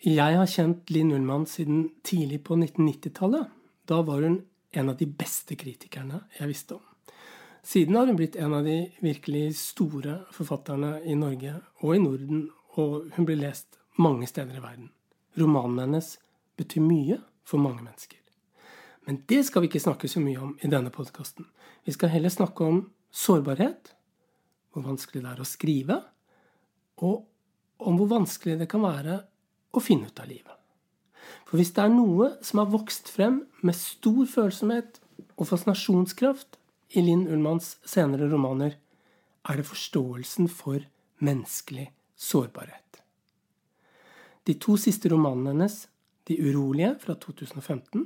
Jeg har kjent Linn Ullmann siden tidlig på 1990-tallet. Da var hun en av de beste kritikerne jeg visste om. Siden har hun blitt en av de virkelig store forfatterne i Norge og i Norden, og hun blir lest mange steder i verden. Romanen hennes betyr mye for mange mennesker. Men det skal vi ikke snakke så mye om i denne podkasten. Vi skal heller snakke om sårbarhet, hvor vanskelig det er å skrive, og om hvor vanskelig det kan være å finne ut av livet. For hvis det er noe som har vokst frem med stor følsomhet og fascinasjonskraft i Linn Ullmanns senere romaner, er det forståelsen for menneskelig sårbarhet. De to siste romanene hennes, De urolige fra 2015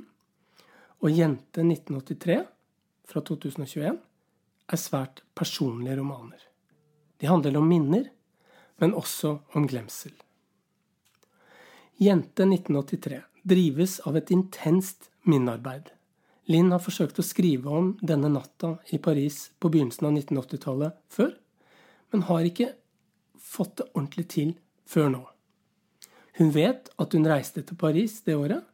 og Jente 1983 fra 2021, er svært personlige romaner. De handler om minner, men også om glemsel. Jente 1983 drives av et intenst minnearbeid. Linn har forsøkt å skrive om denne natta i Paris på begynnelsen av 1980-tallet før, men har ikke fått det ordentlig til før nå. Hun vet at hun reiste til Paris det året.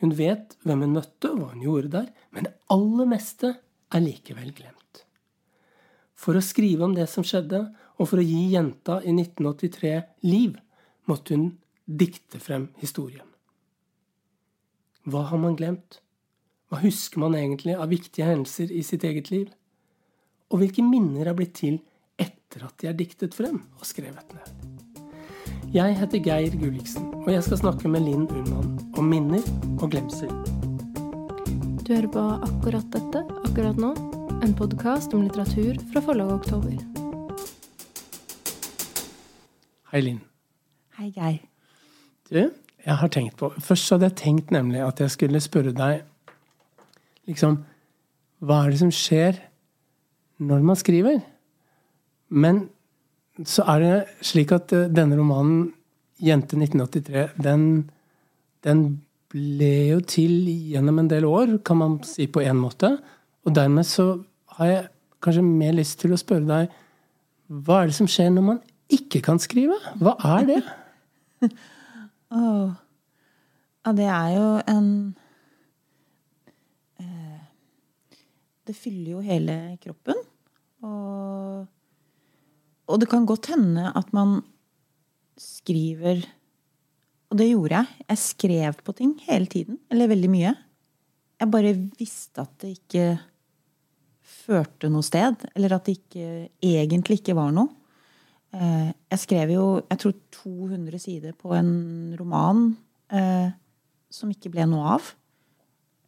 Hun vet hvem hun møtte og hva hun gjorde der, men det aller meste er likevel glemt. For å skrive om det som skjedde, og for å gi jenta i 1983 liv, måtte hun dikte frem historien. Hva har man glemt? Hva husker man egentlig av viktige hendelser i sitt eget liv? Og hvilke minner er blitt til etter at de er diktet frem og skrevet ned? Jeg heter Geir Gulliksen, og jeg skal snakke med Linn Ullmann om minner og glemsel. Du hører på akkurat dette akkurat nå, en podkast om litteratur fra forlaget Oktober. Hei, Linn. Hei, Geir. Du, jeg har tenkt på Først hadde jeg tenkt nemlig at jeg skulle spørre deg liksom Hva er det som skjer når man skriver? Men så er det slik at eh, denne romanen, 'Jente 1983', den, den ble jo til gjennom en del år, kan man si på én måte. Og dermed så har jeg kanskje mer lyst til å spørre deg hva er det som skjer når man ikke kan skrive? Hva er det? oh. Ja, det er jo en det fyller jo hele kroppen. Og, og det kan godt hende at man skriver Og det gjorde jeg. Jeg skrev på ting hele tiden. Eller veldig mye. Jeg bare visste at det ikke førte noe sted. Eller at det ikke, egentlig ikke var noe. Eh, jeg skrev jo jeg tror 200 sider på en roman eh, som ikke ble noe av.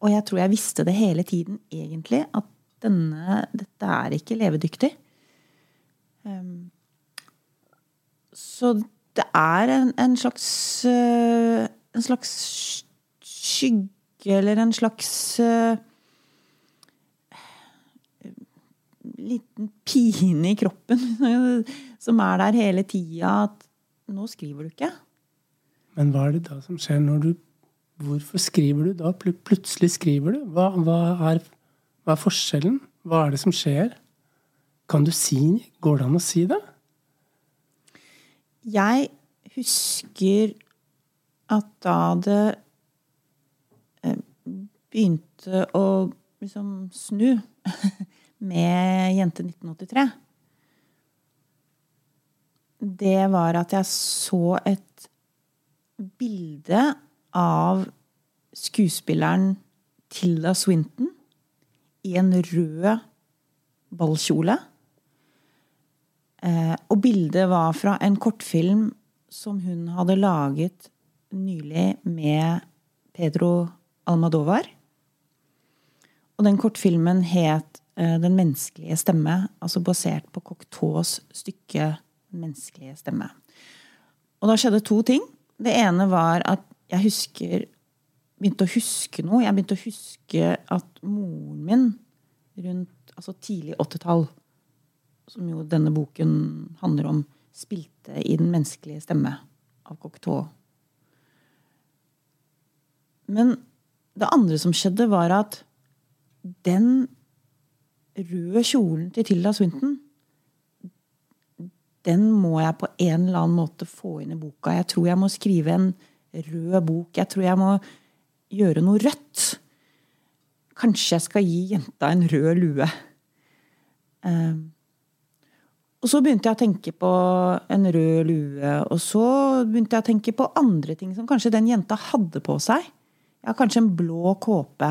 Og jeg tror jeg visste det hele tiden, egentlig, at denne, dette er ikke levedyktig. Um, så det er en, en slags uh, En slags skygge, eller en slags uh, liten pine i kroppen som er der hele tida. At nå skriver du ikke. Men hva er det da som skjer når du Hvorfor skriver du da? Plutselig skriver du. Hva, hva, er, hva, er, forskjellen? Hva er det som skjer? Kan du si Går det an å si det? Jeg husker at da det eh, begynte å liksom snu med Jente 1983 Det var at jeg så et bilde av skuespilleren Tilda Swinton i en rød ballkjole. Eh, og bildet var fra en kortfilm som hun hadde laget nylig med Pedro Almadovar. Og den kortfilmen het Den menneskelige stemme, altså basert på Cocteaus stykke menneskelige stemme. Og da skjedde to ting. Det ene var at jeg husker begynte å huske noe. Jeg begynte å huske at moren min rundt altså tidlig 80-tall, som jo denne boken handler om, spilte i Den menneskelige stemme av Cocteau. Men det andre som skjedde, var at den røde kjolen til Tilda Swinton den må jeg på en eller annen måte få inn i boka. Jeg tror jeg må skrive en rød bok. Jeg tror jeg må gjøre noe rødt. Kanskje jeg skal gi jenta en rød lue. Um, og så begynte jeg å tenke på en rød lue, og så begynte jeg å tenke på andre ting som kanskje den jenta hadde på seg. Ja, kanskje en blå kåpe.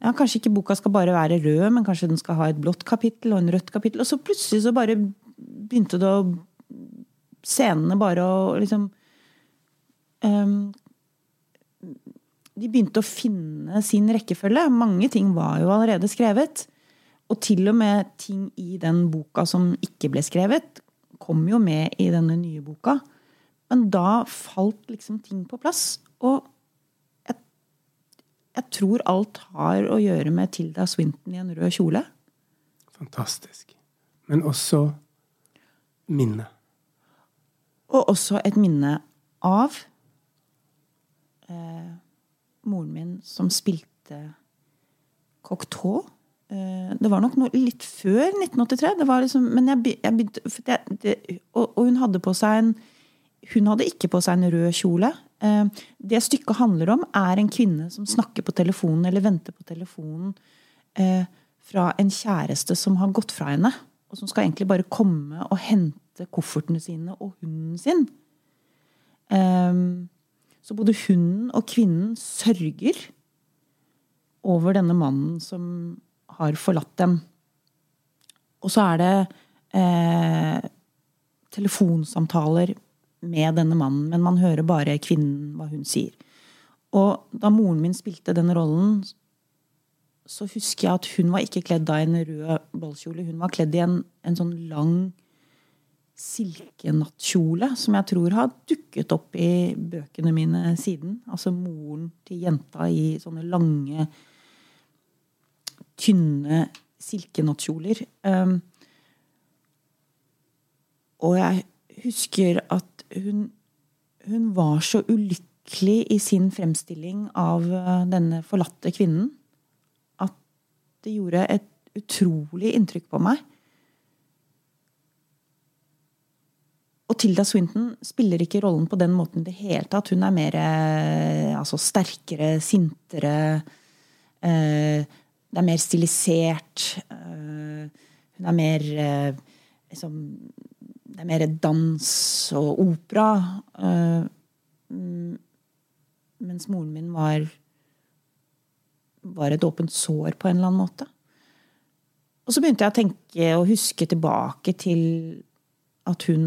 Ja, Kanskje ikke boka skal bare være rød, men kanskje den skal ha et blått kapittel og en rødt kapittel. Og så plutselig så bare begynte det å Scenene bare å liksom um, De begynte å finne sin rekkefølge. Mange ting var jo allerede skrevet. Og til og med ting i den boka som ikke ble skrevet, kom jo med i denne nye boka. Men da falt liksom ting på plass. Og jeg tror alt har å gjøre med Tilda Swinton i en rød kjole. Fantastisk. Men også minne. Og også et minne av eh, moren min som spilte Cocteau Eh, det var nok noe litt før 1983. Det var liksom, men jeg, jeg begynte og, og, hun hadde på seg en Hun hadde ikke på seg en rød kjole. Eh, det stykket handler om, er en kvinne som snakker på telefonen eller venter på telefonen eh, fra en kjæreste som har gått fra henne. Og som skal egentlig bare komme og hente koffertene sine og hunden sin. Så både hunden og kvinnen sørger over denne mannen som har forlatt dem. Og så er det eh, telefonsamtaler med denne mannen, men man hører bare kvinnen, hva hun sier. Og da moren min spilte den rollen, så husker jeg at hun var ikke kledd i en rød ballkjole. Hun var kledd i en, en sånn lang silkenattkjole som jeg tror har dukket opp i bøkene mine siden. Altså moren til jenta i sånne lange tynne silkenattkjoler. Um, og jeg husker at hun, hun var så ulykkelig i sin fremstilling av uh, denne forlatte kvinnen at det gjorde et utrolig inntrykk på meg. Og Tilda Swinton spiller ikke rollen på den måten i det hele tatt. Hun er mer eh, altså, sterkere, sintere. Eh, det er mer stilisert. Eh, hun er mer eh, liksom, Det er mer dans og opera. Eh, mm, mens moren min var var et åpent sår på en eller annen måte. Og så begynte jeg å tenke og huske tilbake til at hun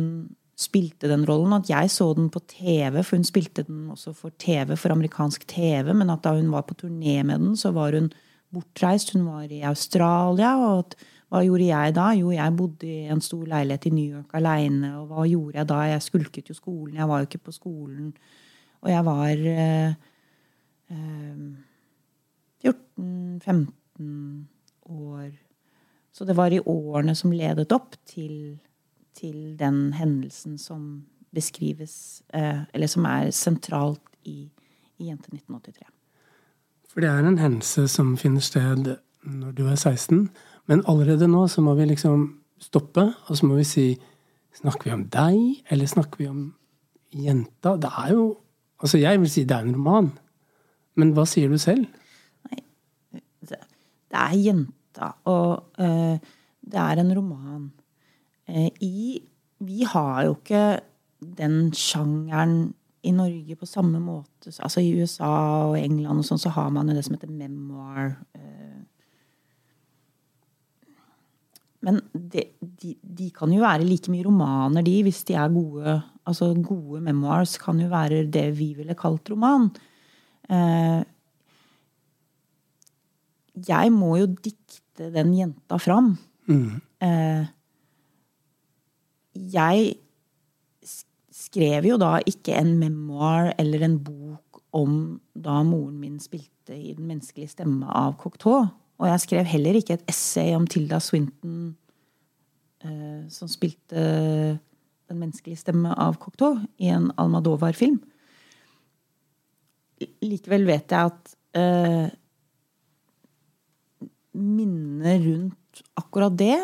spilte den rollen. At jeg så den på TV, for hun spilte den også for TV, for amerikansk TV. Men at da hun var på turné med den, så var hun bortreist. Hun var i Australia. og hva gjorde jeg da? Jo, jeg bodde i en stor leilighet i New York aleine. Og hva gjorde jeg da? Jeg skulket jo skolen. Jeg var jo ikke på skolen. Og jeg var eh, eh, 14-15 år. Så det var i årene som ledet opp til, til den hendelsen som beskrives eh, Eller som er sentralt i, i Jente 1983. For det er en hendelse som finner sted når du er 16. Men allerede nå så må vi liksom stoppe, og så må vi si Snakker vi om deg, eller snakker vi om jenta? Det er jo Altså, jeg vil si det er en roman. Men hva sier du selv? Nei, det er jenta, og uh, det er en roman. Uh, I Vi har jo ikke den sjangeren i Norge på samme måte Altså i USA og England og sånn, så har man jo det som heter memoir. Eh. Men de, de, de, kan jo være like mye romaner, de, hvis de er gode. Altså gode memoirs kan jo være det vi ville kalt roman. Eh. Jeg må jo dikte den jenta fram. Mm. Eh. Jeg skrev jo da ikke en memoir eller en bok om da moren min spilte i Den menneskelige stemme av Cocteau. Og jeg skrev heller ikke et essay om Tilda Swinton eh, som spilte Den menneskelige stemme av Cocteau i en Almadovar-film. Likevel vet jeg at eh, minnet rundt akkurat det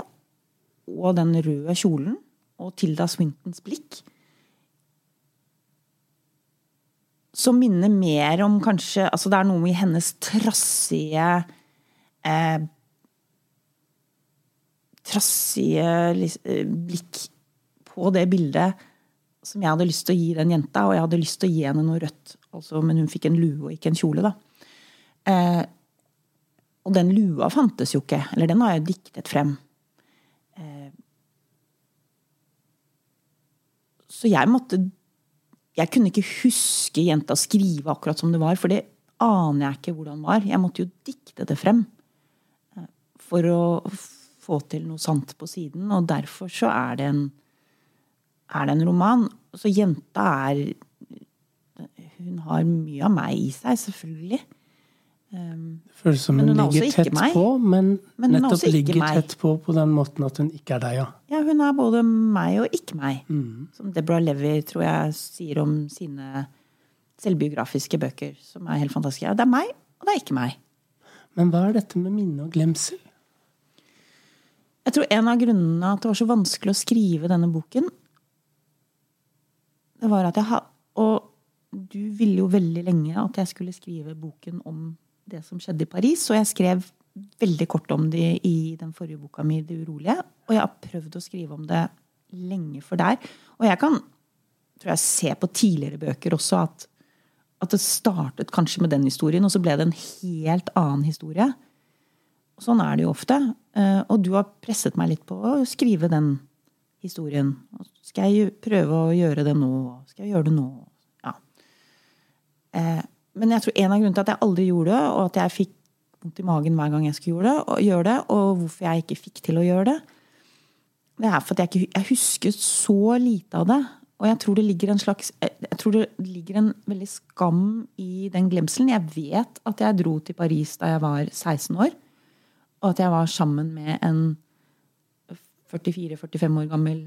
og den røde kjolen og Tilda Swintons blikk som minner mer om kanskje Altså det er noe i hennes trassige eh, Trassige eh, blikk på det bildet som jeg hadde lyst til å gi den jenta, og jeg hadde lyst til å gi henne noe rødt. Altså, men hun fikk en lue og ikke en kjole, da. Eh, og den lua fantes jo ikke. Eller den har jeg diktet frem. Eh, så jeg måtte Jeg kunne ikke huske jenta skrive akkurat som det var, for det aner jeg ikke hvordan det var. Jeg måtte jo dikte det frem for å få til noe sant på siden. Og derfor så er det en, er det en roman. Så jenta er Hun har mye av meg i seg, selvfølgelig. Um, det føles som hun, hun ligger tett meg. på, men, men nettopp ligger meg. tett på på den måten at hun ikke er deg, ja. Ja, hun er både meg og ikke meg. Mm. Som Deborah Levy tror jeg sier om sine selvbiografiske bøker, som er helt fantastiske. Det er meg, og det er ikke meg. Men hva er dette med minne og glemsel? Jeg tror en av grunnene at det var så vanskelig å skrive denne boken, det var at jeg har Og du ville jo veldig lenge at jeg skulle skrive boken om det som skjedde i Paris. Og jeg skrev veldig kort om det i den forrige boka mi, 'Det urolige'. Og jeg har prøvd å skrive om det lenge for der. Og jeg kan tror jeg, se på tidligere bøker også at, at det startet kanskje med den historien, og så ble det en helt annen historie. Sånn er det jo ofte. Eh, og du har presset meg litt på å skrive den historien. Skal jeg prøve å gjøre det nå? Skal jeg gjøre det nå? Ja. Eh, men jeg tror en av grunnene til at jeg aldri gjorde det, og at jeg fikk vondt i magen hver gang jeg skulle gjøre det, og, hvorfor jeg ikke fikk til å gjøre det, det er for at jeg, jeg husker så lite av det. Og jeg tror det en slags Jeg tror det ligger en veldig skam i den glemselen. Jeg vet at jeg dro til Paris da jeg var 16 år, og at jeg var sammen med en 44-45 år gammel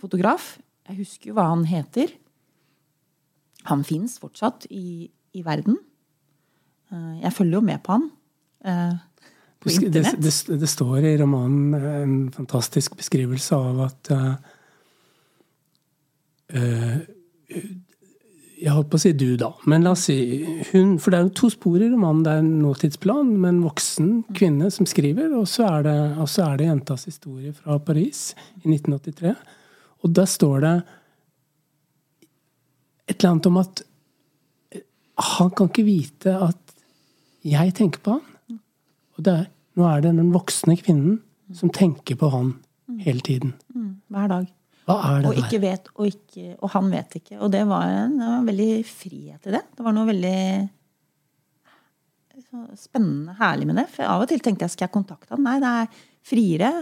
fotograf. Jeg husker jo hva han heter. Han fins fortsatt i, i verden. Eh, jeg følger jo med på han. På på det, det, det, står i romanen en fantastisk beskrivelse av at uh, Jeg holdt på å si du, da. Men la oss si hun For det er jo to spor i romanen. Det er en nåtidsplan med en voksen kvinne som skriver, og så er det, så er det jentas historie fra Paris i 1983. Og da står det et eller annet om at han kan ikke vite at jeg tenker på han. Og er, nå er det den voksne kvinnen som tenker på han hele tiden. Mm, hver dag. Og ikke vet, og, ikke, og, han vet ikke. Og det var en, det var en veldig frihet i det. Det var noe veldig spennende, herlig med det. For av og til tenkte jeg skal jeg kontakte han. Nei, det er friere.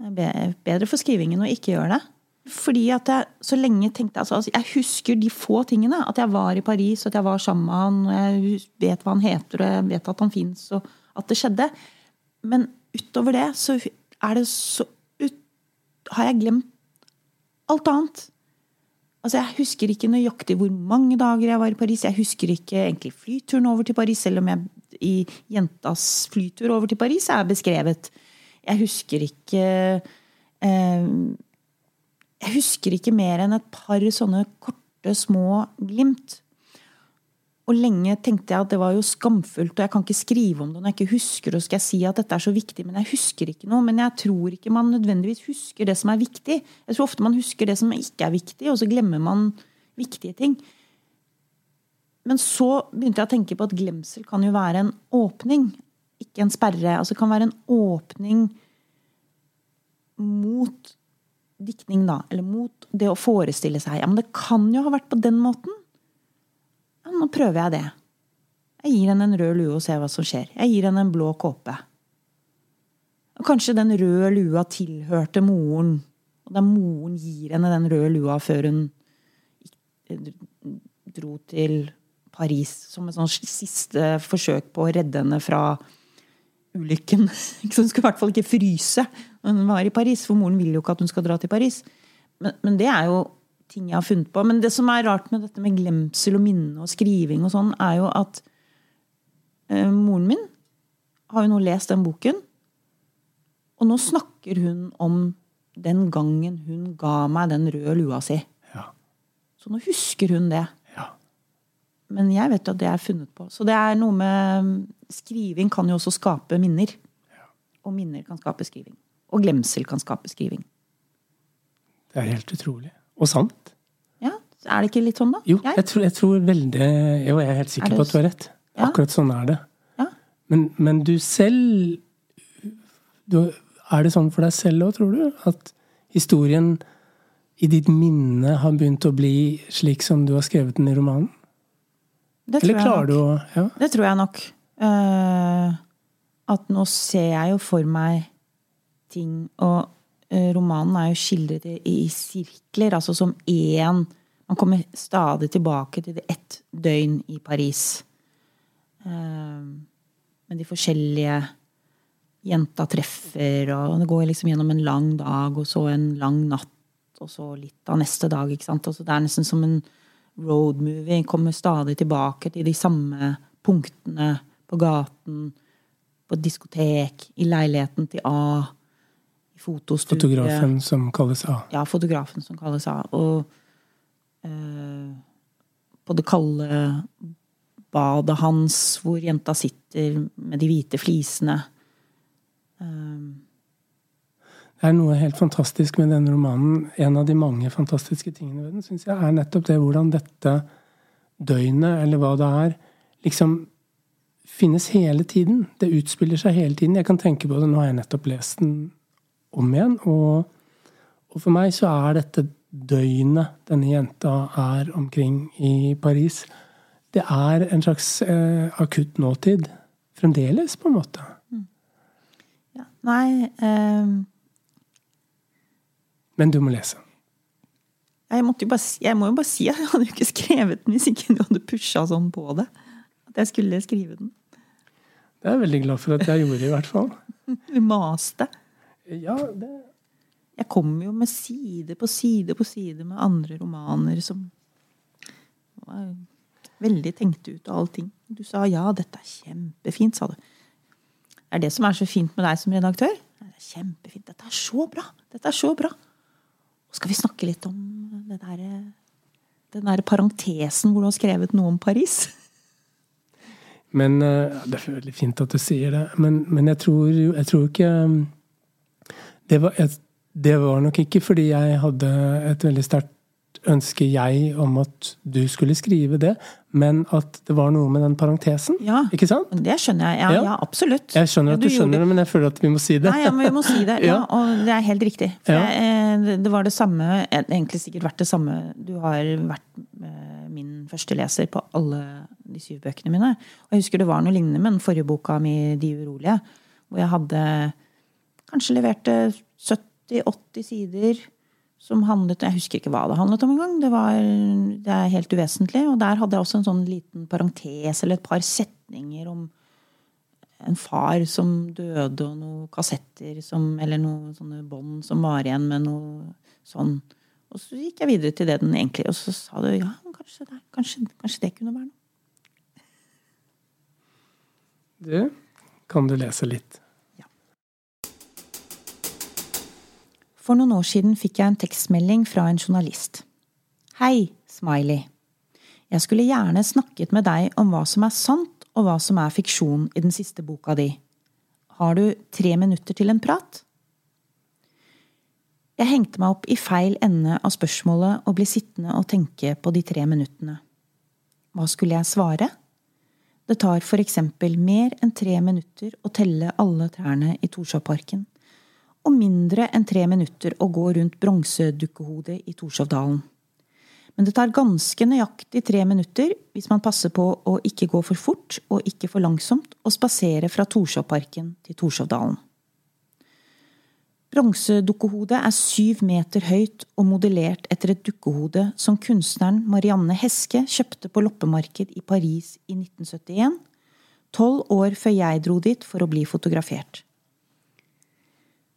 Bedre for skrivingen å ikke gjøre det. Fordi at jeg så lenge tenkte altså, altså, Jeg husker de få tingene. At jeg var i Paris, at jeg var sammen med han, og jeg vet hva han heter, og jeg vet at han fins, og at det skjedde. Men utover det så er det så ut, Har jeg glemt alt annet. Altså, Jeg husker ikke nøyaktig hvor mange dager jeg var i Paris. Jeg husker ikke egentlig flyturen over til Paris, selv om jeg i jentas flytur over til Paris er beskrevet. Jeg husker ikke eh, jeg husker ikke mer enn et par sånne korte, små glimt. Og lenge tenkte jeg at det var jo skamfullt, og jeg kan ikke skrive om det når jeg ikke husker og skal jeg si at dette er så viktig, Men jeg husker ikke noe. Men jeg tror ikke man nødvendigvis husker det som er viktig. Jeg tror ofte man husker det som ikke er viktig, og så glemmer man viktige ting. Men så begynte jeg å tenke på at glemsel kan jo være en åpning, ikke en sperre. Altså kan være en åpning mot diktning, da, eller mot det å forestille seg Ja, men det kan jo ha vært på den måten. Nå prøver jeg det. Jeg gir henne en rød lue og ser hva som skjer. Jeg gir henne en blå kåpe. Og kanskje den røde lua tilhørte moren, og da moren gir henne den røde lua før hun dro til Paris som et sånn siste forsøk på å redde henne fra ulykken. Hun skulle i hvert fall ikke fryse når hun var i Paris, for moren vil jo ikke at hun skal dra til Paris. Men, men, det er jo ting jeg har funnet på. Men det som er rart med dette med glemsel og minne og skriving og sånn, er jo at eh, moren min har jo nå lest den boken, og nå snakker hun om den gangen hun ga meg den røde lua si. Ja. Så nå husker hun det. Ja. men jeg vet jo at det er funnet på. Så det er noe med Skriving kan jo også skape minner. Og minner kan skape skriving. Og glemsel kan skape skriving. Det er helt utrolig. Og sant. Ja, Er det ikke litt sånn, da? Jo, jeg tror, jeg tror veldig Jo, jeg er helt Er sikker er på at du har rett. Ja. Akkurat sånn er det. Ja. Men, men du selv du, Er det sånn for deg selv òg, tror du? At historien i ditt minne har begynt å bli slik som du har skrevet den i romanen? Det tror Eller jeg klarer du nok. å ja. Det tror jeg nok. Uh, at nå ser jeg jo for meg ting Og romanen er jo skildret i, sirkler, altså som én Man kommer stadig tilbake til det ett døgn i Paris. Eh, med de forskjellige jenta treffer, og det går liksom gjennom en lang dag, og så en lang natt, og så litt av neste dag. ikke sant? Og så det er nesten som en roadmovie. Kommer stadig tilbake til de samme punktene på gaten, på diskotek, i leiligheten til A, fotostudiet. Fotografen som kalles A. Ja, fotografen som kalles A. Og eh, på det kalde badet hans, hvor jenta sitter med de hvite flisene. Eh, Det er noe helt fantastisk med denne romanen. En av de mange fantastiske tingene ved den, syns jeg, er nettopp det hvordan dette døgnet, eller hva det er, liksom finnes hele tiden. Det utspiller seg hele tiden. Jeg kan tenke på det, nå har jeg nettopp lest den om igjen, og, og for meg så er dette døgnet denne jenta er omkring i Paris, det er en slags eh, akutt nåtid. Fremdeles, på en måte. ja. Nei um... Men du må lese. jeg, bare, jeg må jo bare si at jeg hadde jo ikke skrevet den hvis ikke du hadde pusha sånn på det. At jeg skulle skrive den. Det er jeg veldig glad for at jeg gjorde, i hvert fall. Du maste. Ja, det Jeg kommer jo med side på side på side med andre romaner som var veldig tenkt ut og allting. Du sa ja, dette er kjempefint, sa du. Det er det som er så fint med deg som redaktør. Det er kjempefint. Dette er så bra! Dette er så bra! Og skal vi snakke litt om der, den der parentesen hvor du har skrevet noe om Paris? Men eh, Det er veldig fint at du sier det, men, men jeg, tror, jeg tror ikke det var, et, det var nok ikke fordi jeg hadde et veldig sterkt ønske, jeg, om at du skulle skrive det, men at det var noe med den parentesen. Ja. Ikke sant? Det skjønner jeg. Ja, Ja. ja absolutt. Jeg skjønner at Ja, du skjønner gjorde- det, men jeg føler at vi må si det. Nei, ja, men vi må si det. Ja, og det er helt riktig. Jeg, eh, det- var det samme eh, Egentlig sikkert vært det samme. Du har vært min første leser på alle de syv bøkene mine. Og jeg husker det var noe lignende med den forrige boka mi, 'De urolige', hvor jeg hadde kanskje leverte 70-80 sider som handlet Jeg husker ikke hva det handlet om engang. Det, det er helt uvesentlig. Og der hadde jeg også en sånn liten parentes eller et par setninger om en far som døde, og noen kassetter som, eller noen sånne bånd som var igjen med noe sånn. Og så gikk jeg videre til det den egentlig Og så sa du ja, kanskje det, kanskje, kanskje det kunne være noe. Du, kan du lese litt? For noen år siden fikk jeg en tekstmelding fra en journalist. Hei, Smiley. Jeg skulle gjerne snakket med deg om hva som er sant og hva som er fiksjon i den siste boka di. Har du tre minutter til en prat? Jeg hengte meg opp i feil ende av spørsmålet og ble sittende og tenke på de tre minuttene. Hva skulle jeg svare? Det tar for eksempel mer enn tre minutter å telle alle trærne i Torshovparken og mindre enn tre minutter å gå rundt bronsedukkehodet i Torshovdalen. Men det tar ganske nøyaktig tre minutter hvis man passer på å ikke gå for fort og ikke for langsomt og spasere fra Torshovparken til Torshovdalen. Bronsedukkehodet er syv meter høyt og modellert etter et dukkehode som kunstneren Marianne Heske kjøpte på loppemarked i Paris i 1971, tolv år før jeg dro dit for å bli fotografert.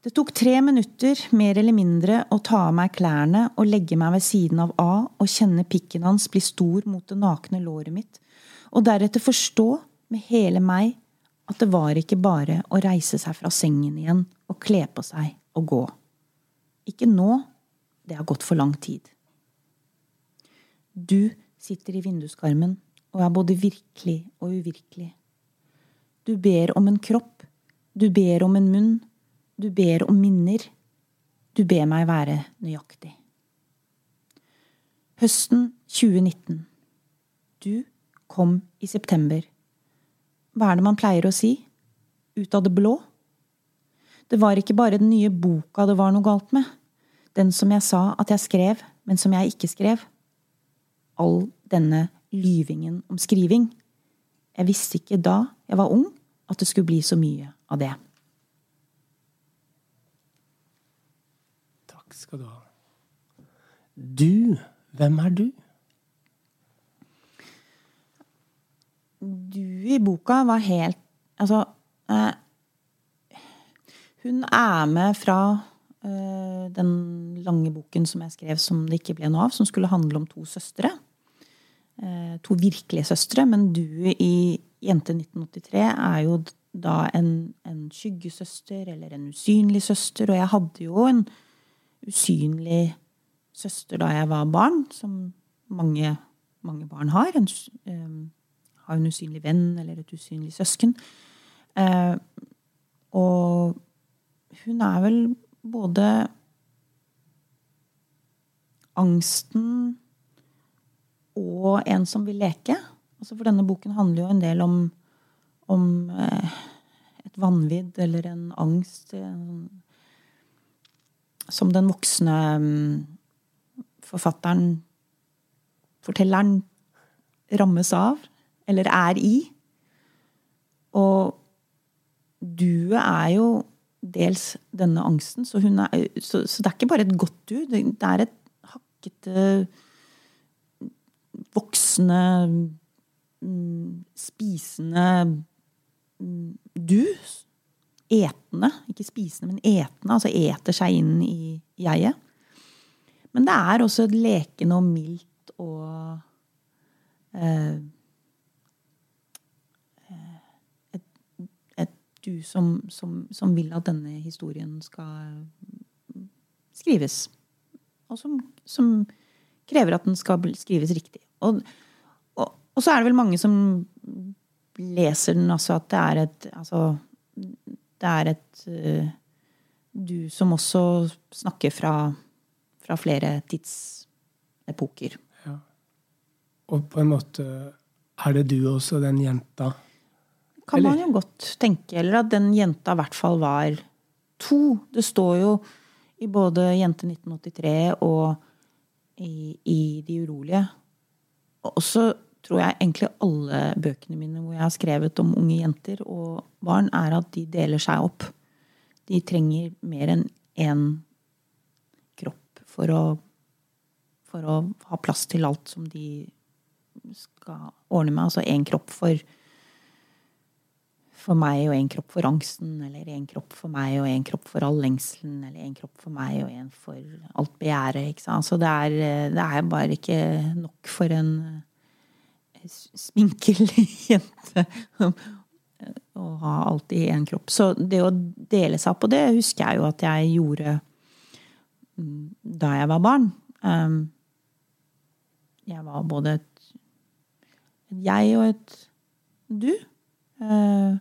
Det tok tre minutter, mer eller mindre, å ta av meg klærne og legge meg ved siden av A og kjenne pikken hans bli stor mot det nakne låret mitt, og deretter forstå med hele meg at det var ikke bare å reise seg fra sengen igjen og kle på seg og gå. Ikke nå, det har gått for lang tid. Du sitter i vinduskarmen og er både virkelig og uvirkelig. Du ber om en kropp, du ber om en munn, du ber om minner. Du ber meg være nøyaktig. Høsten 2019. Du kom i september. Hva er det man pleier å si? Ut av det blå? Det var ikke bare den nye boka det var noe galt med. Den som jeg sa at jeg skrev, men som jeg ikke skrev. All denne lyvingen om skriving. Jeg visste ikke da jeg var ung, at det skulle bli så mye av det. Takk skal du ha. Du, hvem er du? Du i boka var helt Altså eh, Hun er med fra eh, den lange boken som jeg skrev som det ikke ble noe av, som skulle handle om to søstre. Eh, to virkelige søstre, men du i Jente 1983 er jo da en, en skyggesøster eller en usynlig søster, og jeg hadde jo en usynlig søster da jeg var barn, som mange, mange barn har. En, um, har en usynlig venn eller et usynlig søsken. Uh, og hun er vel både angsten og en som vil leke. Altså for denne boken handler jo en del om, om uh, et vanvidd eller en angst. En, som den voksne um, forfatteren, fortelleren, rammes av, eller er i. Og du er jo dels denne angsten, så, er, så, så det er ikke bare et godt du. Det, det er et hakkete, voksne, spisende du. Etende. Ikke spisende, men etende. Altså eter seg inn i jeget. Men det er også lekende og mildt og eh, et, et, du som, som, som, vil at denne historien skal skrives. Og som, som krever at den skal skrives riktig. Og, og, og, så er det vel mange som leser den altså at det er et altså, det er et uh, du som også snakker fra fra flere tidsepoker. Ja. Og på en måte er det du også, den jenta? Kan eller? man jo godt tenke. Eller at den jenta i hvert fall var to. Det står jo i både Jente 1983 og i, i De urolige. Også tror jeg egentlig alle bøkene mine hvor jeg har skrevet om unge jenter og barn, er at de deler seg opp. De trenger mer enn én for å, for å ha plass til alt som de skal ordne med. Altså én kropp for, for meg og én kropp for angsten, eller én kropp for meg og én kropp for all lengselen, eller én kropp for meg og én for alt begjæret. Ikke? Så det det er bare ikke nok for en sminkel jente å ha alt i én kropp. Så det å dele seg på det husker jeg jo at jeg gjorde da jeg var barn. Um, jeg var både et, et jeg og et du. Uh,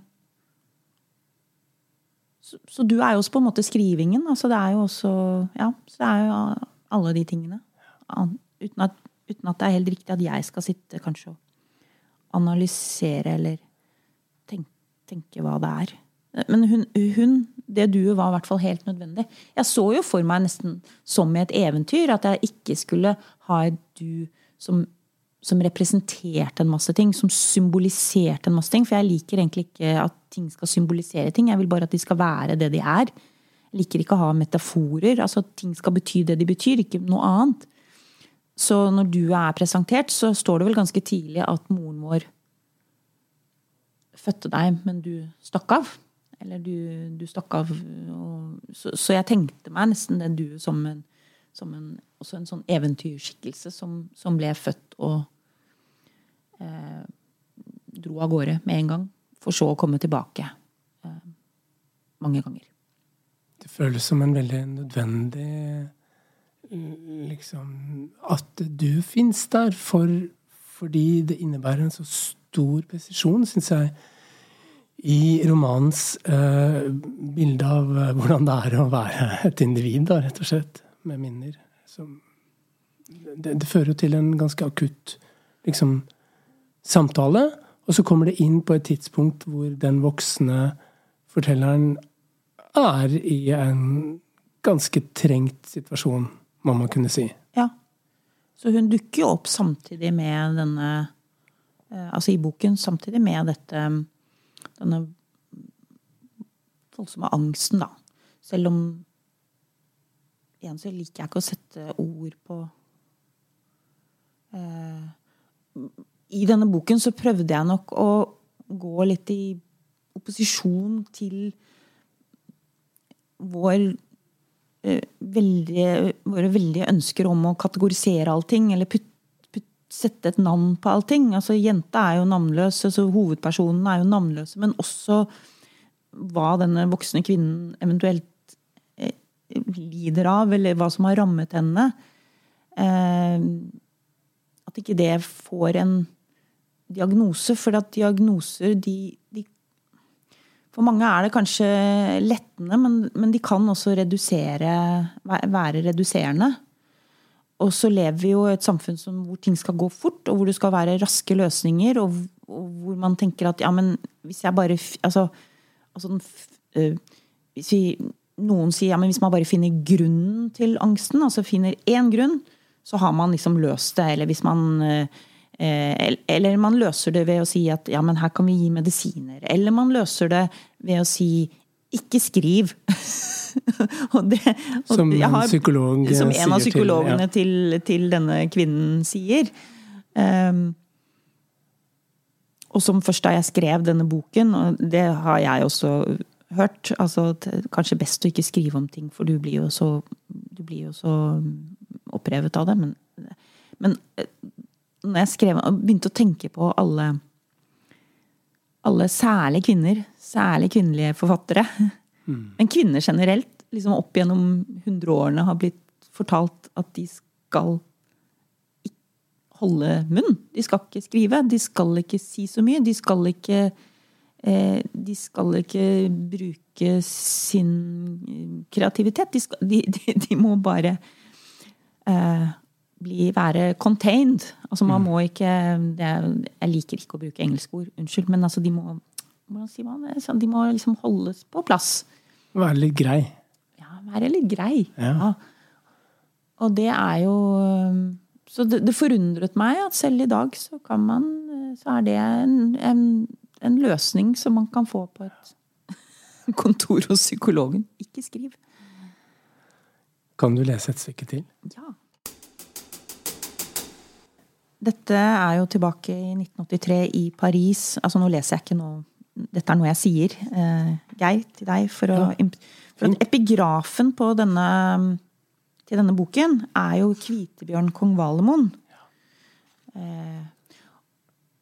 så, så, du er jo også på en måte skrivingen. Altså det er jo også Ja, så det er jo alle de tingene. Uten at, uten at det er helt riktig at jeg skal sitte kanskje og analysere eller tenke, tenke hva det er. Men hun, hun det duet var i hvert fall helt nødvendig. Jeg så jo for meg nesten som i et eventyr at jeg ikke skulle ha et du som, som representerte en masse ting, som symboliserte en masse ting. For jeg liker egentlig ikke at ting skal symbolisere ting. Jeg vil bare at de skal være det de er. Jeg liker ikke å ha metaforer. altså Ting skal bety det de betyr, ikke noe annet. Så når du er presentert, så står det vel ganske tidlig at moren vår fødte deg, men du stakk av. Eller du, du stakk av. Og, så, så, jeg tenkte meg nesten det du som en, som en, en sånn eventyrskikkelse som, som ble født og eh, dro av gårde med en gang. For så å komme tilbake eh, mange ganger. Det føles som en veldig nødvendig liksom At du fins der for, fordi det innebærer en så stor presisjon, syns jeg, i romanens uh, bilde av uh, hvordan det er å være et individ, da, rett og slett, med minner. Som, det, det, fører jo til en ganske akutt liksom, samtale. Og så kommer det inn på et tidspunkt hvor den voksne fortelleren er i en ganske trengt situasjon, må man kunne si. Ja. Så hun dukker jo opp samtidig med denne eh, Altså i boken samtidig med dette denne voldsomme angsten, da. Selv om Igjen så liker jeg ikke å sette ord på eh, I denne boken så prøvde jeg nok å gå litt i opposisjon til vår eh, veldige, våre veldige ønsker om å kategorisere allting, eller putte sette et navn på allting. Altså, Jenta er jo navnløs, altså, hovedpersonen er jo navnløse, men også hva denne voksne kvinnen eventuelt eh, lider av, eller hva som har rammet henne. Eh, at ikke det får en diagnose, for at diagnoser de, de For mange er det kanskje lettende, men, men de kan også redusere, være reduserende. Og så lever vi jo i et samfunn som, hvor ting skal gå fort, og hvor det skal være raske løsninger, og, og hvor man tenker at ja, men hvis jeg bare Altså, altså øh, hvis vi, noen sier ja, men hvis man bare finner grunnen til angsten, altså finner én grunn, så har man liksom løst det. Eller hvis man øh, eller man løser det ved å si at ja, men her kan vi gi medisiner. Eller man løser det ved å si ikke skriv. det, som en har, psykolog Som en av psykologene til, ja. til, til, denne kvinnen sier. Um, og som først da jeg skrev denne boken, og det har jeg også hørt altså Kanskje best å ikke skrive om ting, for du blir jo så, blir jo så opprevet av det. Men, men eh, når jeg skrev, begynte å tenke på alle alle, særlig kvinner, særlig kvinnelige forfattere, Mm. Men kvinner generelt, liksom opp gjennom hundreårene, har blitt fortalt at de skal holde munn. De skal ikke skrive. De skal ikke si så mye. De skal ikke eh, De skal ikke bruke sin kreativitet. De, skal, de, de, de må bare eh, bli, være contained. Altså man mm. må ikke er, Jeg liker ikke å bruke engelske ord, unnskyld, men altså de må hvordan sier man det? Sånn, de må liksom holdes på plass. Være litt grei. Ja, være litt grei. Ja. ja. Og det er jo Så det, det, forundret meg at selv i dag så kan man Så er det en, en, en løsning som man kan få på et kontor hos psykologen. Ikke skriv. Kan du lese et stykke til? Ja. Dette er jo tilbake i 1983 i Paris. Altså nå leser jeg ikke noe dette er noe jeg sier, eh, Geir, til deg. For, å, for at epigrafen på denne, til denne boken er jo Kvitebjørn kong Valemon. Eh,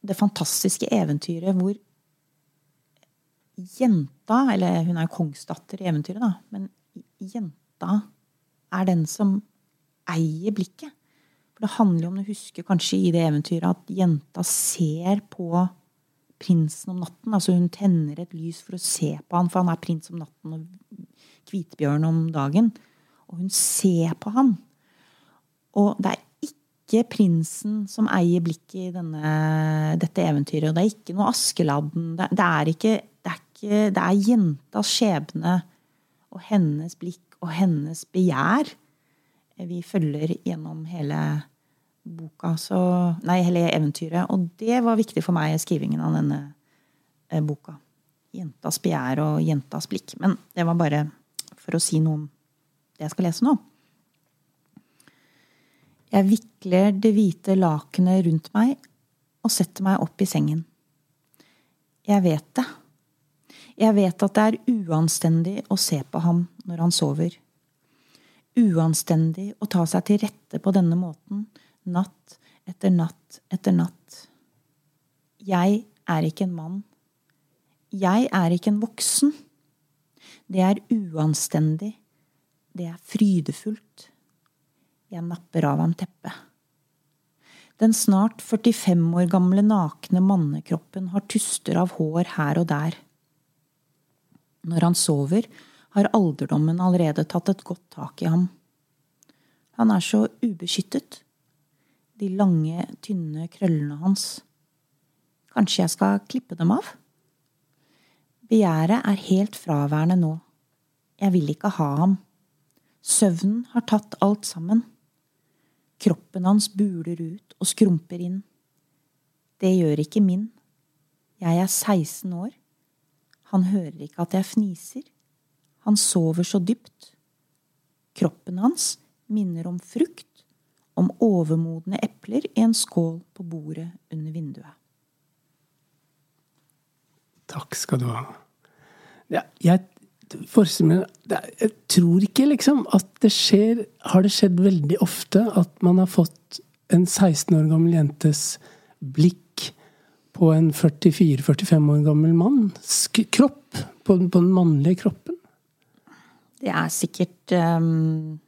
det fantastiske eventyret hvor jenta Eller hun er jo kongsdatter i eventyret, da. Men jenta er den som eier blikket. For det handler jo om, du husker kanskje i det eventyret, at jenta ser på prinsen om natten. Altså hun tenner et lys for å se på han, for han er prins om natten og hvitbjørn om dagen. Og hun ser på han. Og det er ikke prinsen som eier blikket i denne, dette eventyret. Og det er ikke noe Askeladden. Det, det, er ikke, det, er ikke, det er jentas skjebne og hennes blikk og hennes begjær vi følger gjennom hele boka, så, nei, hele eventyret. Og det var viktig for meg skrivingen av denne eh, boka. Jentas begjær og jentas blikk. Men det var bare for å si noe om det jeg skal lese nå. Jeg vikler det hvite lakenet rundt meg og setter meg opp i sengen. Jeg vet det. Jeg vet at det er uanstendig å se på ham når han sover. Uanstendig å ta seg til rette på denne måten natt etter natt etter natt. Jeg er ikke en mann. Jeg er ikke en voksen. Det er uanstendig. Det er frydefullt. Jeg napper av ham teppet. Den snart 45 år gamle nakne mannekroppen har tuster av hår her og der. Når han sover, har alderdommen allerede tatt et godt tak i ham. Han er så ubeskyttet. De lange, tynne krøllene hans. Kanskje jeg skal klippe dem av? Begjæret er helt fraværende nå. Jeg vil ikke ha ham. Søvnen har tatt alt sammen. Kroppen hans buler ut og skrumper inn. Det gjør ikke min. Jeg er 16 år. Han hører ikke at jeg fniser. Han sover så dypt. Kroppen hans minner om frukt, om overmodne epler i en skål på bordet under vinduet. Takk skal du ha. Ja, jeg, jeg tror ikke liksom at det skjer Har det skjedd veldig ofte at man har fått en 16 år gammel jentes blikk på en 44-45 år gammel manns kropp? På, på, den mannlige kroppen? Det er sikkert um,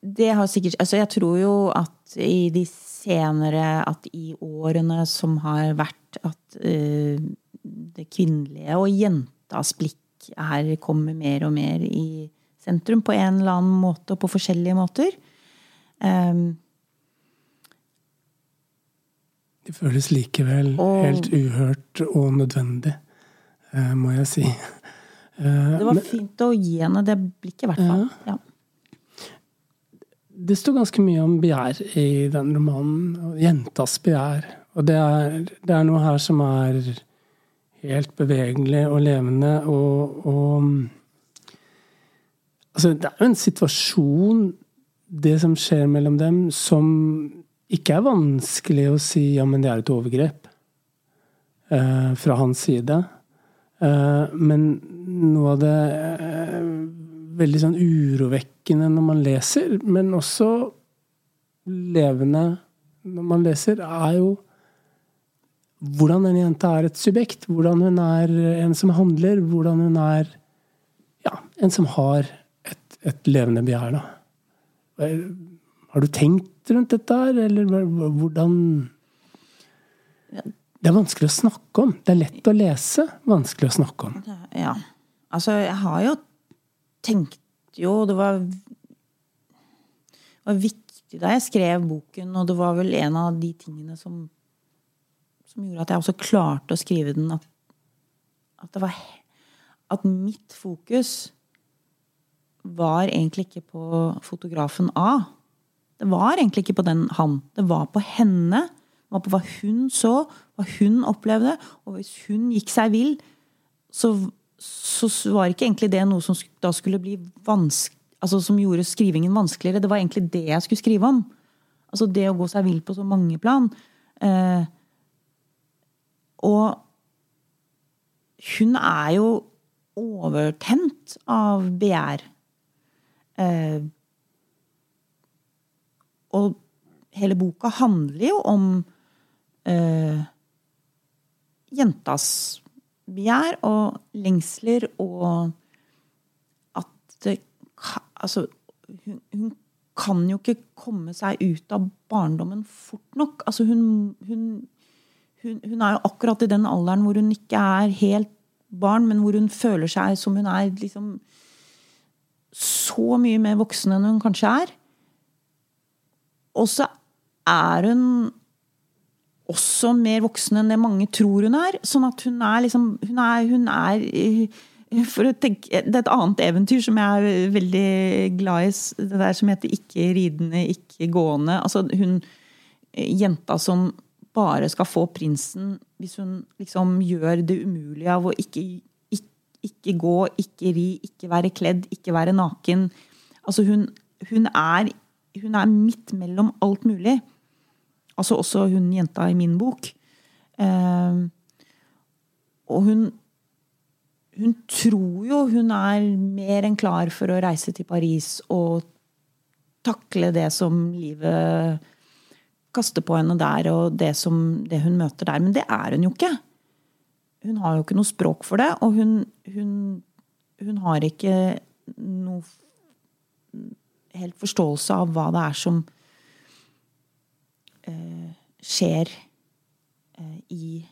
Det har sikkert Altså, jeg tror jo at i de senere At i årene som har vært, at uh, det kvinnelige og jentas blikk her kommer mer og mer i sentrum på en eller annen måte og på forskjellige måter. Um, det føles likevel og, helt uhørt og nødvendig, uh, må jeg si. Uh, det var men, fint å gi henne det blikket, i hvert fall. Ja. Det står ganske mye om begjær i den romanen. Jentas begjær. Og det er, det er noe her som er helt bevegelig og levende. Og, og altså, det er jo en situasjon, det som skjer mellom dem, som ikke er vanskelig å si ja, men det er et overgrep eh, fra hans side. Eh, men noe av det eh, veldig sånn urovekkende når man leser, men også levende når man leser, er jo hvordan den jenta er et subjekt. Hvordan hun er en som handler. Hvordan hun er ja, en som har et, et levende begjær. Da. Har du tenkt rundt dette her, eller hvordan Det er vanskelig å snakke om. Det er lett å lese, vanskelig å snakke om. Ja. Altså, jeg har jo tenkt jo Det var, var viktig da jeg skrev boken, og det var vel en av de tingene som som gjorde at jeg også klarte å skrive den. At, at, det var At mitt fokus var egentlig ikke på fotografen A. Det var egentlig ikke på den han. Det var på henne. Det var på hva hun så, hva hun opplevde. Og hvis hun gikk seg vill, så, så var ikke egentlig det noe som da skulle bli vanskelig altså som gjorde skrivingen vanskeligere. Det var egentlig det jeg skulle skrive om. Altså det å gå seg vill på så mange plan. Eh, og hun er jo overtent av begjær. Eh, og hele boka handler jo om eh, jentas begjær og lengsler og at Altså, hun, hun, kan jo ikke komme seg ut av barndommen fort nok. Altså, hun, hun hun, hun, er jo akkurat i den alderen hvor hun ikke er helt barn, men hvor hun føler seg som hun er liksom så mye mer voksen enn hun kanskje er. Og så er hun også mer voksen enn det mange tror hun er. Sånn at hun er liksom Hun er, hun er for å tenke, Det er et annet eventyr som jeg er veldig glad i. Det der som heter 'Ikke ridende, ikke gående'. Altså hun jenta som bare skal få prinsen hvis hun liksom gjør det umulige av å ikke, ikke, ikke gå, ikke ri, ikke være kledd, ikke være naken. Altså hun, hun, er, hun er midt mellom alt mulig. Altså også hun jenta i min bok. Eh, og hun hun tror jo hun er mer enn klar for å reise til Paris og takle det som livet kaster på henne der og det, som, det hun møter der. Men det er hun jo ikke. Hun har jo ikke noe språk for det, og hun, hun, hun har ikke noe helt forståelse av hva det er som skjer eh, i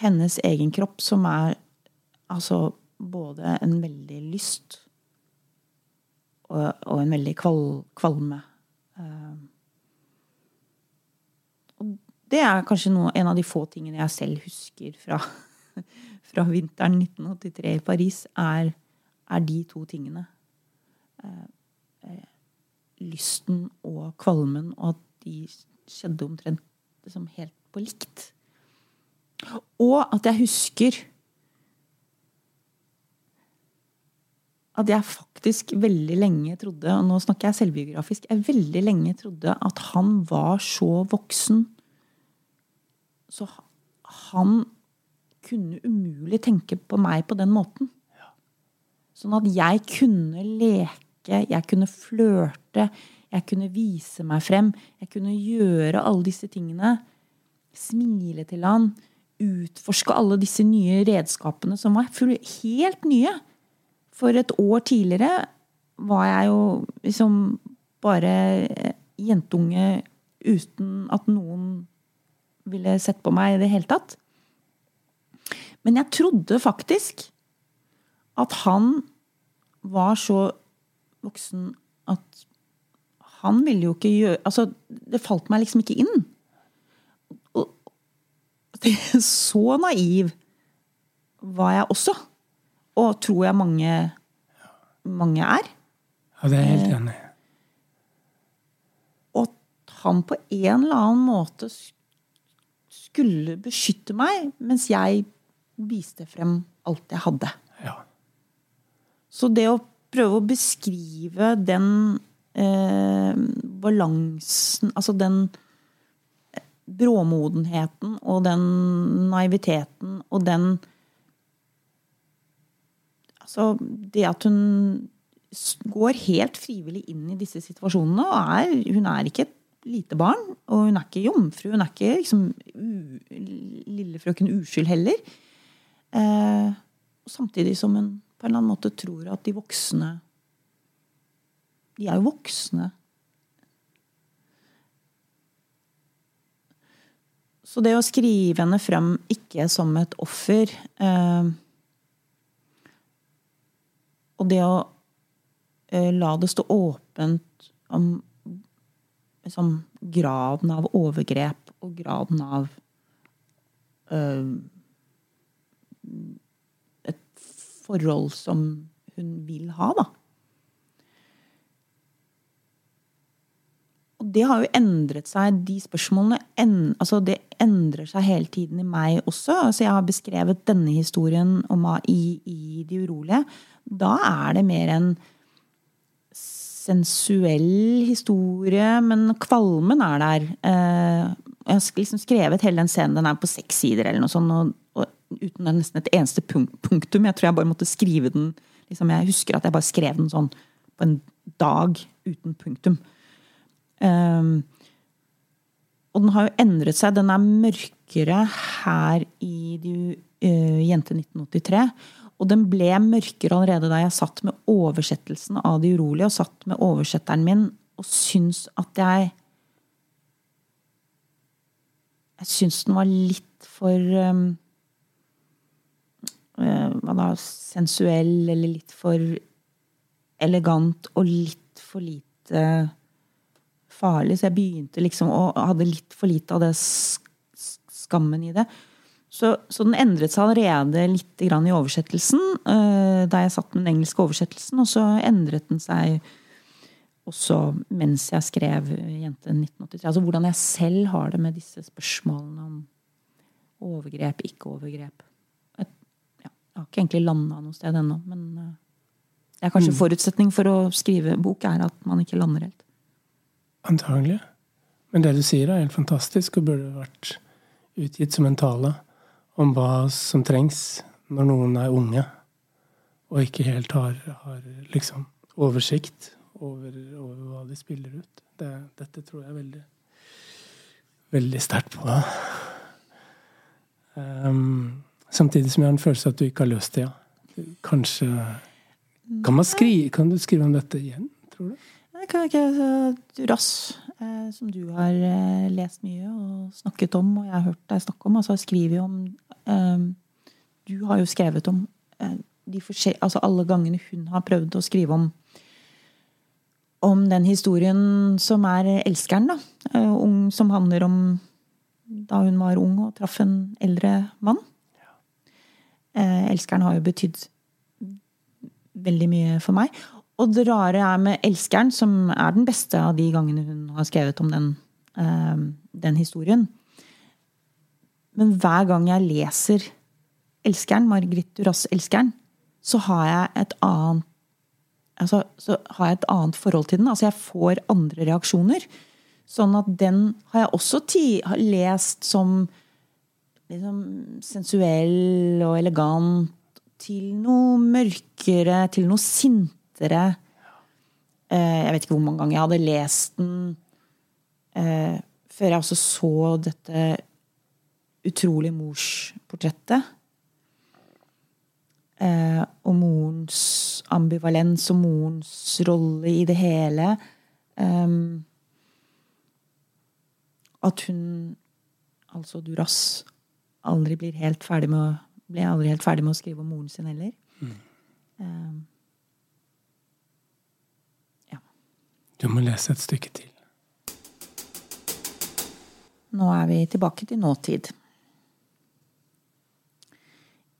hennes egen kropp, som er altså både en veldig lyst og, og en veldig kval, kvalme. Eh, og det er kanskje noe, en av de få tingene jeg selv husker fra, fra vinteren 1983 i Paris, er, er de to tingene. Eh, eh, lysten og kvalmen, og at de skjedde omtrent liksom helt på likt. Og at jeg husker at jeg faktisk veldig lenge trodde, og nå snakker jeg selvbiografisk, jeg veldig lenge trodde at han var så voksen Så han kunne umulig tenke på meg på den måten. Sånn at jeg kunne leke, jeg kunne flørte, jeg kunne vise meg frem. Jeg kunne gjøre alle disse tingene. Smile til han. Utforske alle disse nye redskapene som var helt nye. For et år tidligere var jeg jo liksom bare jentunge uten at noen ville sett på meg i det hele tatt. Men jeg trodde faktisk at han var så voksen at han ville jo ikke gjøre Altså, det falt meg liksom ikke inn. Og så naiv var jeg også. Og tror jeg mange, mange er. Ja, det er jeg helt enig i. Og at han på en eller annen måte skulle beskytte meg, mens jeg viste frem alt jeg hadde. Ja. Så det å prøve å beskrive den eh, balansen Altså den bråmodenheten og den naiviteten og den Altså det at hun går helt frivillig inn i disse situasjonene. og er, Hun er ikke et lite barn, og hun er ikke jomfru. Hun er ikke liksom, lillefrøken uskyld heller. Eh, samtidig som hun på en eller annen måte tror at de voksne De er jo voksne. Så det å skrive henne frem ikke som et offer eh, Og det å eh, la det stå åpent om liksom, graden av overgrep og graden av eh, et forhold som hun vil ha, da. Og det har jo endret seg, de spørsmålene en, altså det endrer seg hele tiden i meg også. Altså jeg har beskrevet denne historien om, i, i De urolige. Da er det mer en sensuell historie, men kvalmen er der. Eh, jeg har liksom skrevet hele den scenen, den er på seks sider eller noe sånt. Og, og uten nesten et eneste punktum. Jeg tror jeg bare måtte skrive den liksom, Jeg husker at jeg bare skrev den sånn på en dag uten punktum. Um, og den har jo endret seg. Den er mørkere her i de, uh, Jente 1983. Og den ble mørkere allerede da jeg satt med oversettelsen av De urolige, og satt med oversetteren min og syns at jeg Jeg syns den var litt for um, Hva da? Sensuell, eller litt for elegant, og litt for lite farlig. Så jeg begynte liksom å hadde litt for lite av det skammen i det. Så, så, den endret seg allerede litt i oversettelsen uh, da jeg satt med den engelske oversettelsen. Og så endret den seg også mens jeg skrev 'Jente 1983'. Altså hvordan jeg selv har det med disse spørsmålene om overgrep, ikke overgrep. Jeg, ja, jeg har ikke egentlig landa noe sted ennå, men uh, det er kanskje mm. forutsetning for å skrive bok er at man ikke lander helt. Antagelig. Men det du sier, er helt fantastisk og burde vært utgitt som en tale om hva som trengs når noen er unge og ikke helt har, har liksom oversikt over, over, hva de spiller ut. Det, dette tror jeg veldig, veldig sterkt på. Um, samtidig som jeg har en følelse av at du ikke har løst det. Ja. Kanskje kan, skrive, kan, du skrive om dette igjen, tror du? Jeg kan ikke Duras. eh, som du har eh, lest mye og snakket om, og jeg har hørt deg snakke om. Altså, skriver jo om eh, Du har jo skrevet om de altså alle gangene hun har prøvd å skrive om om den historien som er elskeren, da. Eh, ung, som handler om da hun var ung og traff en eldre mann. Eh, elskeren har jo betydd veldig mye for meg. Og det rare er med elskeren, som er den beste av de gangene hun har skrevet om den, uh, den historien. Men hver gang jeg leser elskeren, Margrit Duras 'Elskeren', så har jeg et annet altså, så har jeg et annet forhold til den. Altså jeg får andre reaksjoner. Sånn at den har jeg også lest som liksom, sensuell og elegant til noe mørkere, til noe sintere. Eh, jeg vet ikke hvor mange ganger jeg hadde lest den eh, før jeg også så dette utrolig morsportrettet. Eh, og morens ambivalens og morens rolle i det hele. At hun, altså Duras, aldri blir helt ferdig med å ble aldri helt ferdig med å skrive om moren sin heller. Mm. Uh, ja. Du må lese et stykke til. Nå er vi tilbake til nåtid.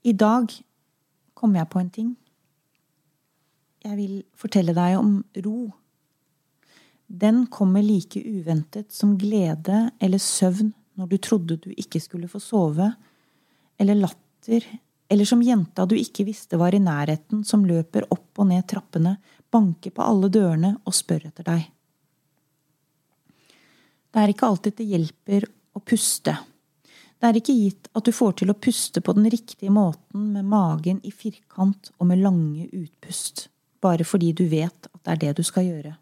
I dag kom jeg på en ting. Jeg vil fortelle deg om ro. Den kommer like uventet som glede eller søvn når du trodde du ikke skulle få sove, eller latter eller som jenta du ikke visste var i nærheten, som løper opp og ned trappene, banker på alle dørene og spør etter deg. Det er ikke alltid det hjelper å puste. Det er ikke gitt at du får til å puste på den riktige måten med magen i firkant og med lange utpust, bare fordi du vet at det er det du skal gjøre.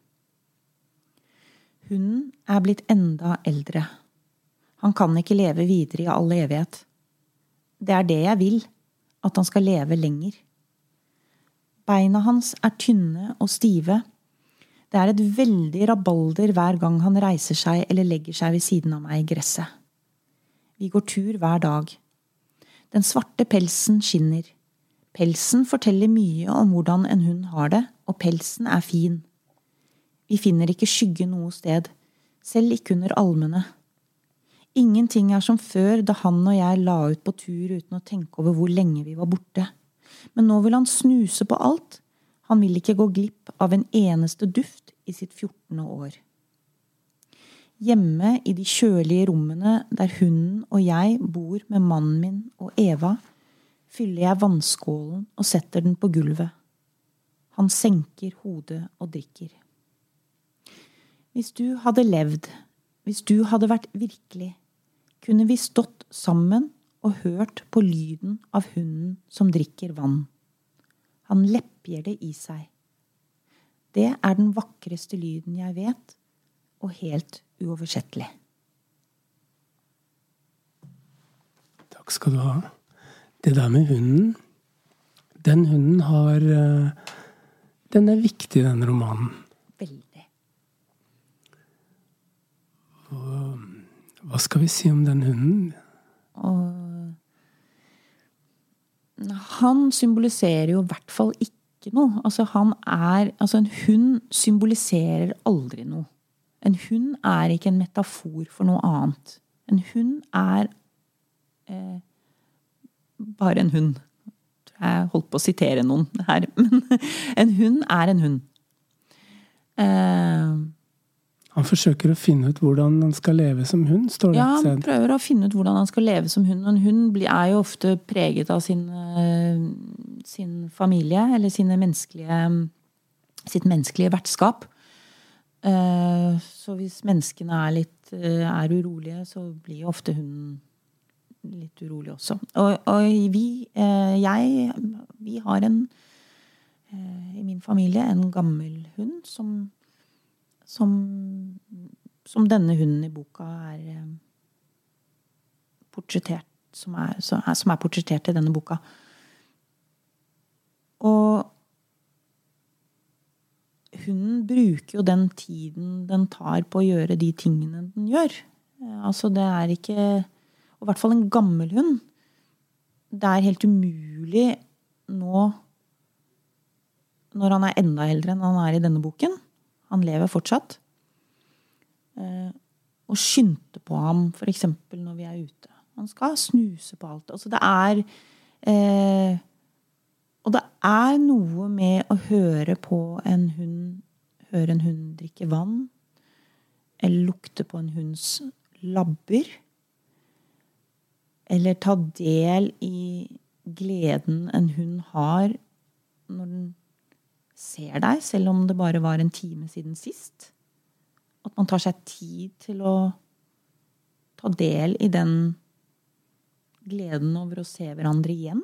Hunden er blitt enda eldre. Han kan ikke leve videre i all evighet. Det er det jeg vil, at han skal leve lenger. Beina hans er tynne og stive. Det er et veldig rabalder hver gang han reiser seg eller legger seg ved siden av meg i gresset. Vi går tur hver dag. Den svarte pelsen skinner. Pelsen forteller mye om hvordan en hund har det, og pelsen er fin. Vi finner ikke skygge noe sted, selv ikke under almene. Ingenting er som før da han og jeg la ut på tur uten å tenke over hvor lenge vi var borte. Men nå vil han snuse på alt. Han vil ikke gå glipp av en eneste duft i sitt 14. år. Hjemme i de kjølige rommene der hunden og jeg bor med mannen min og Eva, fyller jeg vannskålen og setter den på gulvet. Han senker hodet og drikker. Hvis du hadde levd, hvis du hadde vært virkelig, kunne vi stått sammen og hørt på lyden av hunden som drikker vann. Han leppjer det i seg. Det er den vakreste lyden jeg vet, og helt uoversettelig. Takk skal du ha. Det der med hunden Den hunden har eh, Den er viktig denne romanen. Veldig. Hva skal vi si om den hunden? Og han symboliserer jo i hvert fall ikke noe. Altså, han er Altså, en hund symboliserer aldri noe. En hund er ikke en metafor for noe annet. En hund er eh, bare en hund. Jeg holdt på å sitere noen her, men en hund er en hund. Eh, han forsøker å finne ut hvordan han skal leve som hund, står det Ja, han prøver å finne ut hvordan han skal leve som hund. En hund er jo ofte preget av sin, eh, sin familie, eller sine menneskelige, sitt menneskelige vertskap. Eh, så hvis menneskene er litt eh, er urolige, så blir jo ofte hunden litt urolig også. Og, og vi, jeg, vi har en i min familie en gammel hund som som, som denne hunden i boka er eh, portrettert som er, som er portrettert i denne boka. Og hunden bruker jo den tiden den tar på å gjøre de tingene den gjør. Eh, altså, det er ikke Og i hvert fall en gammel hund. Det er helt umulig nå, når han er enda eldre enn han er i denne boken Han lever fortsatt. Eh, skyndte skynde på ham, f.eks. når vi er ute. Han skal snuse på alt. Altså, det er eh, og det er noe med å høre på en hund Høre en hund drikke vann, eller lukte på en hunds labber. Eller ta del i gleden en hund har når den ser deg, selv om det bare var en time siden sist. At man tar seg tid til å ta del i den gleden over å se hverandre igjen.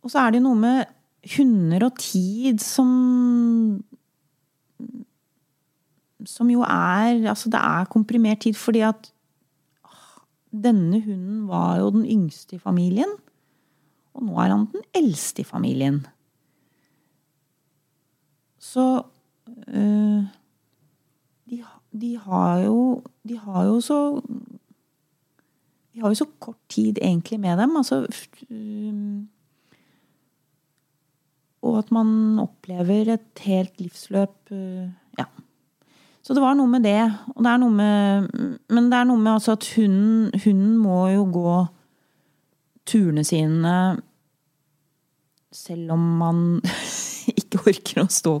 Og så er det jo noe med hunder og tid som Som jo er Altså, det er komprimert tid fordi at denne hunden var jo den yngste i familien. Og nå er han den eldste i familien. Så de, de, har jo De har jo så De har jo så kort tid egentlig med dem. Altså øh, og at man opplever et helt livsløp eh, Ja. Så det var noe med det. Og det er noe med Men det er noe med altså at hunden, hunden må jo gå turene sine selv om man ikke orker å stå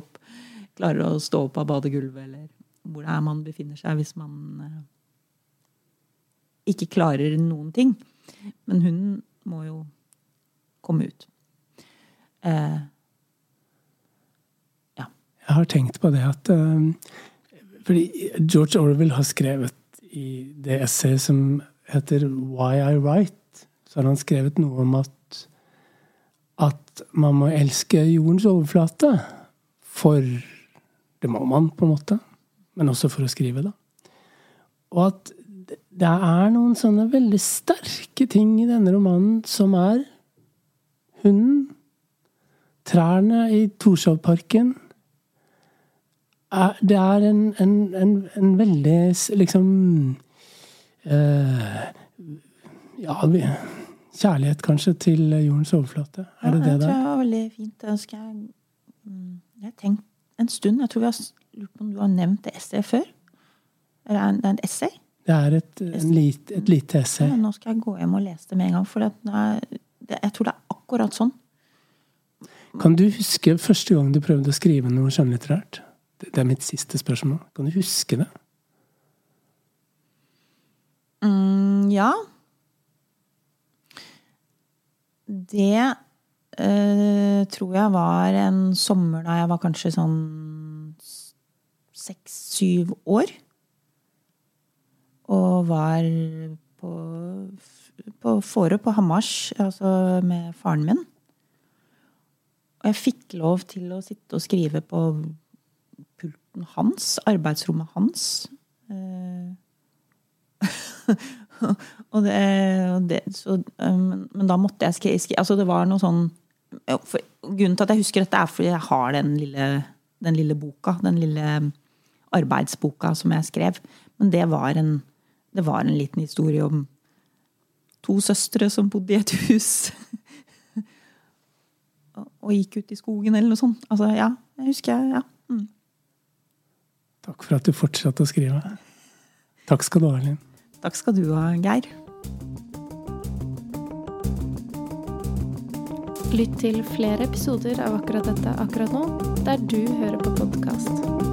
Klarer å stå opp av badegulvet, eller hvor det er man befinner seg hvis man eh, ikke klarer noen ting. Men hunden må jo komme ut. Eh, jeg har tenkt på det at um, Fordi George Orwell har skrevet i det essayet som heter Why I Write, så har han skrevet noe om at, at man må elske jordens overflate. For det må man, på en måte. Men også for å skrive, da. Og at det er noen sånne veldig sterke ting i denne romanen som er hunden, trærne i Torshovparken det er en, en, en, en veldig liksom uh, Ja, kjærlighet kanskje til jordens overflate. Er det ja, det der? Jeg tror det var veldig fint. Jeg mm, Jeg har tenkt en stund. Jeg tror vi har lurt på om du har nevnt det essayet før? Eller er det et essay? Det er et, lit, et lite essay. Ja, nå skal jeg gå hjem og lese det med en gang. For det er, det, jeg tror det er akkurat sånn. Kan du huske første gang du prøvde å skrive noe skjønnlitterært? Det er mitt siste spørsmål. Kan du huske det? Mm, ja. Det eh, tror jeg var en sommer da jeg var kanskje sånn seks-syv år. Og var på, på Fårö, på Hamars, altså med faren min. Og jeg fikk lov til å sitte og skrive på pulten hans, arbeidsrommet hans. Eh, og det, og det så, men, Men da måtte jeg skrive Altså, det var noe sånn for, Grunnen til at jeg husker dette, er fordi jeg har den lille, den lille boka. Den lille arbeidsboka som jeg skrev. Men det var en, det var en liten historie om to søstre som bodde i et hus. og gikk ut i skogen, eller noe sånt. Altså, ja, jeg husker ja. Mm. Takk for at du fortsatte å skrive. Takk skal du ha, Linn. Takk skal du ha, Geir. Lytt til flere episoder av akkurat dette akkurat nå, der du hører på podkast.